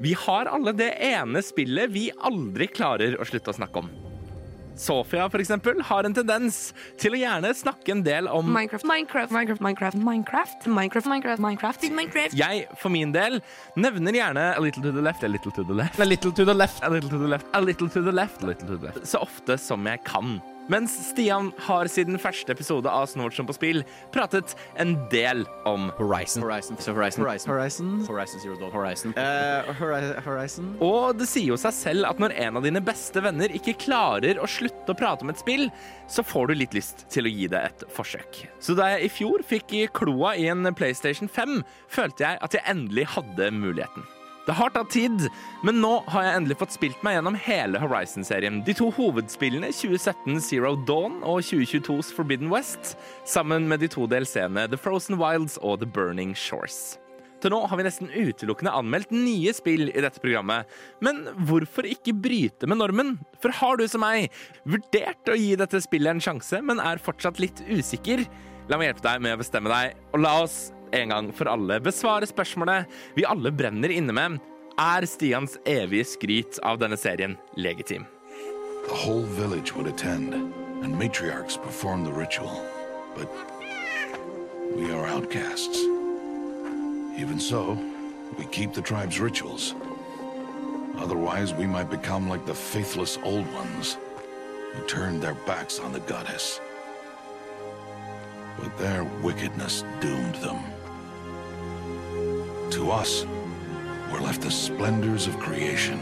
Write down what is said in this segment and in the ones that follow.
Vi har alle det ene spillet vi aldri klarer å slutte å snakke om. Sofia for eksempel, har en tendens til å gjerne snakke en del om Minecraft, Minecraft, Minecraft, Minecraft, Minecraft, Minecraft, Minecraft, Minecraft, Minecraft. Jeg for min del nevner gjerne a little to the left, a little to the left, A little to the left. a little to the left, a little to the left, a little to the left. Så ofte som jeg kan. Mens Stian har siden første episode av Snowboard på spill pratet en del om Horizon. Horizon. Så Horizon. Horizon. Horizon. Horizon Zero Dawn. Horizon. Uh, Horizon. Og det sier jo seg selv at når en av dine beste venner ikke klarer å slutte å prate om et spill, så får du litt lyst til å gi det et forsøk. Så da jeg i fjor fikk kloa i en PlayStation 5, følte jeg at jeg endelig hadde muligheten. Det har tatt tid, men nå har jeg endelig fått spilt meg gjennom hele Horizon-serien. De to hovedspillene, 2017 Zero Dawn og 2022s Forbidden West, sammen med de to delseende The Frozen Wilds og The Burning Shores. Til nå har vi nesten utelukkende anmeldt nye spill i dette programmet. Men hvorfor ikke bryte med normen? For har du som meg vurdert å gi dette spillet en sjanse, men er fortsatt litt usikker? La meg hjelpe deg med å bestemme deg, og la oss en gang for alle besvare spørsmålet vi alle brenner inne med. Er Stians evige skryt av denne serien legitim? The whole village would attend, and matriarchs perform the ritual. But we are outcasts. Even so, we keep the tribe's rituals. Otherwise, we might become like the faithless old ones who turned their backs on the goddess. But their wickedness doomed them. To us, were left the splendors of creation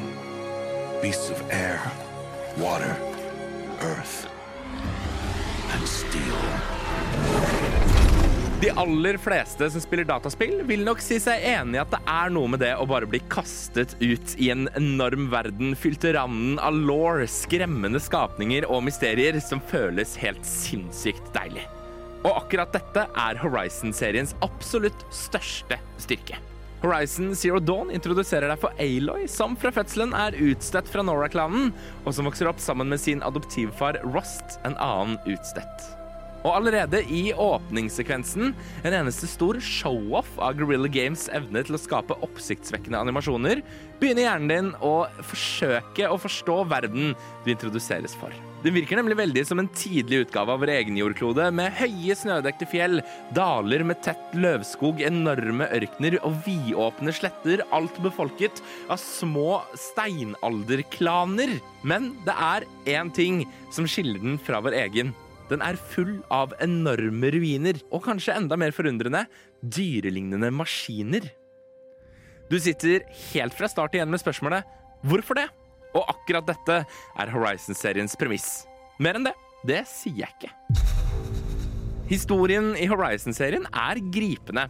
beasts of air, water, earth, and steel. De aller fleste som spiller dataspill, vil nok si seg enig i at det er noe med det å bare bli kastet ut i en enorm verden fylt til randen av law, skremmende skapninger og mysterier som føles helt sinnssykt deilig. Og akkurat dette er Horizon-seriens absolutt største styrke. Horizon Zero Dawn introduserer deg for Aloy, som fra fødselen er utstøtt fra Nora-klanen, og som vokser opp sammen med sin adoptivfar Rost, en annen utstøtt. Og allerede i åpningssekvensen, en eneste stor show-off av Guerrilla Games evne til å skape oppsiktsvekkende animasjoner, begynner hjernen din å forsøke å forstå verden du introduseres for. Den virker nemlig veldig som en tidlig utgave av vår egen jordklode, med høye snødekte fjell, daler med tett løvskog, enorme ørkener og vidåpne sletter, alt befolket av små steinalderklaner. Men det er én ting som skiller den fra vår egen. Den er full av enorme ruiner, og kanskje enda mer forundrende, dyrelignende maskiner. Du sitter helt fra start igjen med spørsmålet hvorfor det? Og akkurat dette er Horizon-seriens premiss. Mer enn det, det sier jeg ikke. Historien i Horizon-serien er gripende.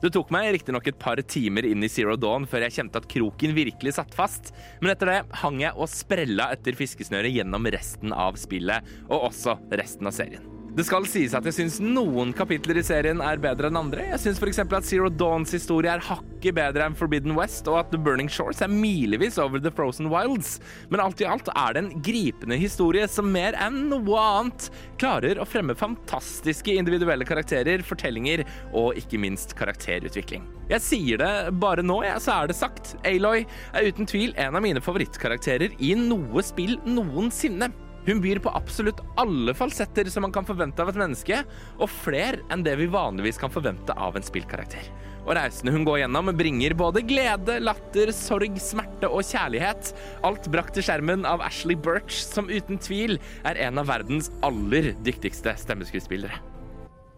Det tok meg riktignok et par timer inn i Zero Dawn før jeg kjente at kroken virkelig satt fast, men etter det hang jeg og sprella etter fiskesnøret gjennom resten av spillet, og også resten av serien. Det skal sies at jeg syns noen kapitler i serien er bedre enn andre. Jeg syns f.eks. at Zero Dawns historie er hakket bedre enn Forbidden West, og at The Burning Shores er milevis over The Frozen Wilds. Men alt i alt er det en gripende historie som mer enn noe annet klarer å fremme fantastiske individuelle karakterer, fortellinger og ikke minst karakterutvikling. Jeg sier det bare nå, ja, så er det sagt. Aloy er uten tvil en av mine favorittkarakterer i noe spill noensinne. Hun byr på absolutt alle falsetter som man kan forvente av et menneske, og flere enn det vi vanligvis kan forvente av en spillkarakter. Og reisene hun går gjennom, bringer både glede, latter, sorg, smerte og kjærlighet. Alt brakt til skjermen av Ashley Birch, som uten tvil er en av verdens aller dyktigste stemmeskuespillere.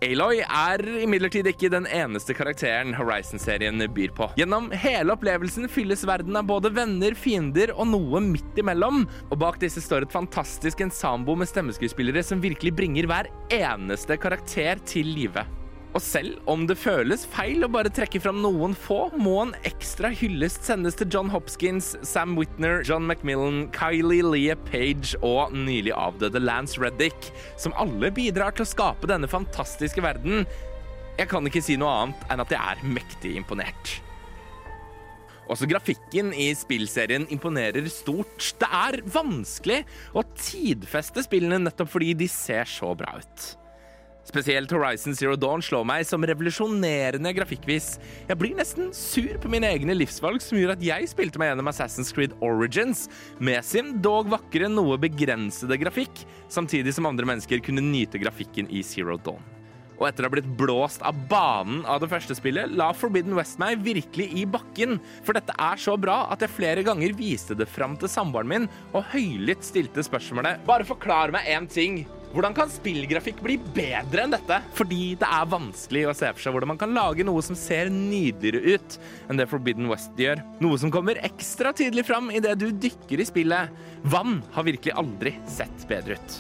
Aloy er imidlertid ikke den eneste karakteren Horizon-serien byr på. Gjennom hele opplevelsen fylles verden av både venner, fiender og noe midt imellom. Og bak disse står et fantastisk ensambo med stemmeskuespillere som virkelig bringer hver eneste karakter til live. Og selv om det føles feil å bare trekke fram noen få, må en ekstra hyllest sendes til John Hopkins, Sam Whitner, John McMillan, Kylie Leah Page og nylig avdøde Lance Reddick, som alle bidrar til å skape denne fantastiske verden. Jeg kan ikke si noe annet enn at jeg er mektig imponert. Også grafikken i spillserien imponerer stort. Det er vanskelig å tidfeste spillene nettopp fordi de ser så bra ut. Spesielt Horizon Zero Dawn slår meg som revolusjonerende grafikkvis. Jeg blir nesten sur på mine egne livsvalg som gjør at jeg spilte meg gjennom Assassin's Creed Origins med sin dog vakre, noe begrensede grafikk, samtidig som andre mennesker kunne nyte grafikken i Zero Dawn. Og etter å ha blitt blåst av banen av det første spillet, la Forbidden West meg virkelig i bakken. For dette er så bra at jeg flere ganger viste det fram til samboeren min og høylytt stilte spørsmålet Bare forklar meg én ting. Hvordan kan spillgrafikk bli bedre enn dette? Fordi det er vanskelig å se for seg hvordan man kan lage noe som ser nydeligere ut enn det Forbidden West gjør. Noe som kommer ekstra tydelig fram idet du dykker i spillet. Vann har virkelig aldri sett bedre ut.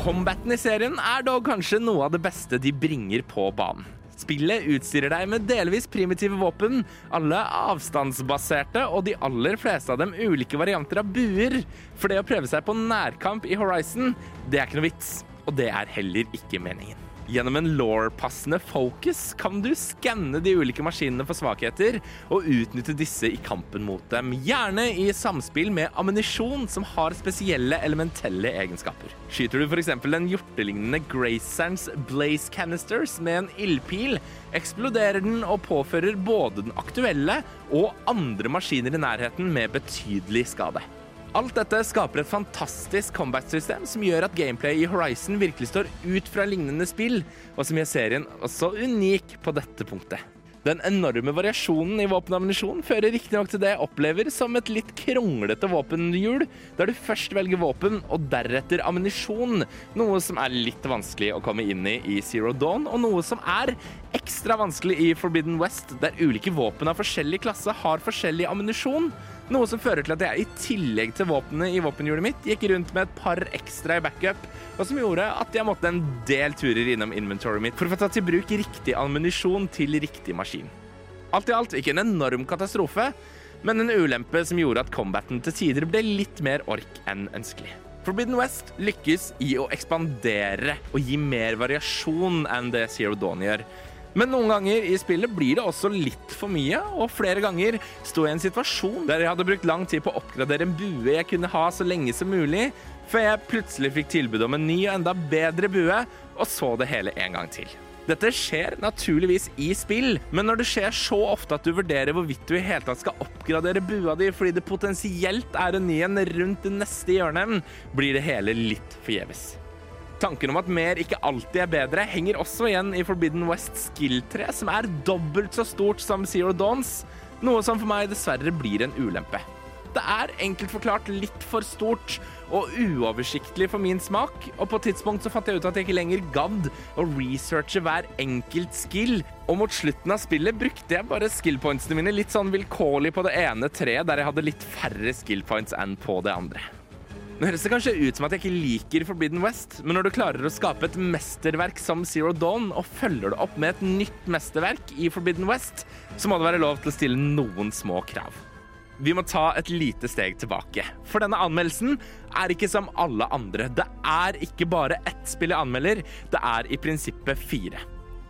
Combaten i serien er dog kanskje noe av det beste de bringer på banen. Spillet utstyrer deg med delvis primitive våpen, alle avstandsbaserte og de aller fleste av dem ulike varianter av buer. For det å prøve seg på nærkamp i Horizon, det er ikke noe vits. Og det er heller ikke meningen. Gjennom en law-passende focus kan du skanne de ulike maskinene for svakheter og utnytte disse i kampen mot dem, gjerne i samspill med ammunisjon som har spesielle elementelle egenskaper. Skyter du f.eks. den hjortelignende Gracesands Blaze Canisters med en ildpil, eksploderer den og påfører både den aktuelle og andre maskiner i nærheten med betydelig skade. Alt dette skaper et fantastisk combat-system som gjør at gameplay i Horizon virkelig står ut fra lignende spill, og som gjør serien også unik på dette punktet. Den enorme variasjonen i våpen og ammunisjon fører riktignok til det jeg opplever som et litt kronglete våpenhjul, der du først velger våpen og deretter ammunisjon, noe som er litt vanskelig å komme inn i i Zero Dawn, og noe som er ekstra vanskelig i Forbidden West, der ulike våpen av forskjellig klasse har forskjellig ammunisjon. Noe som fører til at jeg i tillegg til våpenet i våpenhjulet mitt gikk rundt med et par ekstra i backup, og som gjorde at jeg måtte en del turer innom inventoryet mitt for å få tatt i bruk riktig ammunisjon til riktig maskin. Alt i alt ikke en enorm katastrofe, men en ulempe som gjorde at combaten til tider ble litt mer ork enn ønskelig. Forbidden West lykkes i å ekspandere og gi mer variasjon enn det Zero Dawn gjør. Men noen ganger i spillet blir det også litt for mye, og flere ganger sto jeg i en situasjon der jeg hadde brukt lang tid på å oppgradere en bue jeg kunne ha så lenge som mulig, før jeg plutselig fikk tilbud om en ny og enda bedre bue, og så det hele en gang til. Dette skjer naturligvis i spill, men når det skjer så ofte at du vurderer hvorvidt du i hele tatt skal oppgradere bua di fordi det potensielt er en ny en rundt det neste hjørnet, blir det hele litt forgjeves. Tanken om at mer ikke alltid er bedre, henger også igjen i Forbidden West skill-tre, som er dobbelt så stort som Zero Dawns, noe som for meg dessverre blir en ulempe. Det er enkelt forklart litt for stort og uoversiktlig for min smak, og på et tidspunkt så fant jeg ut at jeg ikke lenger gadd å researche hver enkelt skill, og mot slutten av spillet brukte jeg bare skillpointsene mine litt sånn vilkårlig på det ene treet, der jeg hadde litt færre skillpoints enn på det andre. Nå høres det kanskje ut som at jeg ikke liker Forbidden West, men når du klarer å skape et mesterverk som Zero Dawn, og følger det opp med et nytt mesterverk i Forbidden West, så må det være lov til å stille noen små krav. Vi må ta et lite steg tilbake, for denne anmeldelsen er ikke som alle andre. Det er ikke bare ett spill jeg anmelder, det er i prinsippet fire.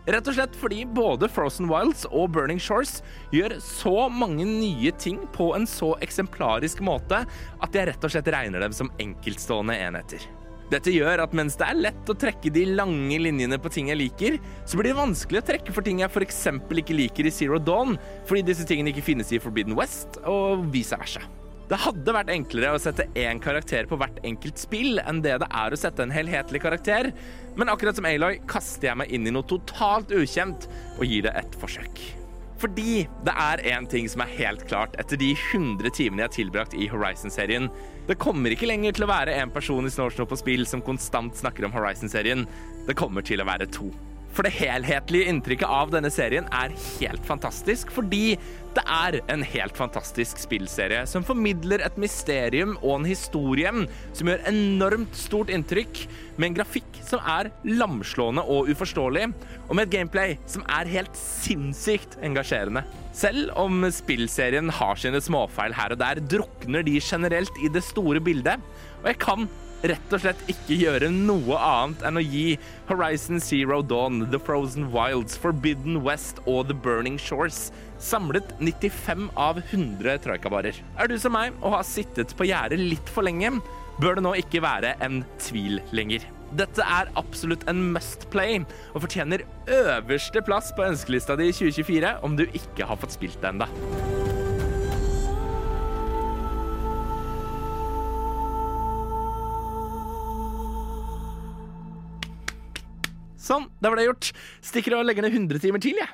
Rett og slett fordi både Frozen Wilds og Burning Shores gjør så mange nye ting på en så eksemplarisk måte at jeg rett og slett regner dem som enkeltstående enheter. Dette gjør at mens det er lett å trekke de lange linjene på ting jeg liker, så blir det vanskelig å trekke for ting jeg f.eks. ikke liker i Zero Dawn, fordi disse tingene ikke finnes i Forbidden West, og vice versa. Det hadde vært enklere å sette én karakter på hvert enkelt spill enn det det er å sette en helhetlig karakter, men akkurat som Aloy kaster jeg meg inn i noe totalt ukjent og gir det et forsøk. Fordi det er én ting som er helt klart etter de 100 timene jeg har tilbrakt i Horizon-serien. Det kommer ikke lenger til å være en person i Snorsnop på spill som konstant snakker om Horizon-serien. Det kommer til å være to. For det helhetlige inntrykket av denne serien er helt fantastisk, fordi det er en helt fantastisk spillserie som formidler et mysterium og en historie som gjør enormt stort inntrykk, med en grafikk som er lamslående og uforståelig, og med et gameplay som er helt sinnssykt engasjerende. Selv om spillserien har sine småfeil her og der, drukner de generelt i det store bildet, og jeg kan rett og slett ikke gjøre noe annet enn å gi Horizon Zero Dawn, The Frozen Wilds, Forbidden West og The Burning Shores samlet 95 av 100 troikabarer. Er du som meg og har sittet på gjerdet litt for lenge, bør det nå ikke være en tvil lenger. Dette er absolutt en must play, og fortjener øverste plass på ønskelista di i 2024 om du ikke har fått spilt det ennå. Sånn, da var det gjort. Stikker og legger ned 100 timer til, jeg.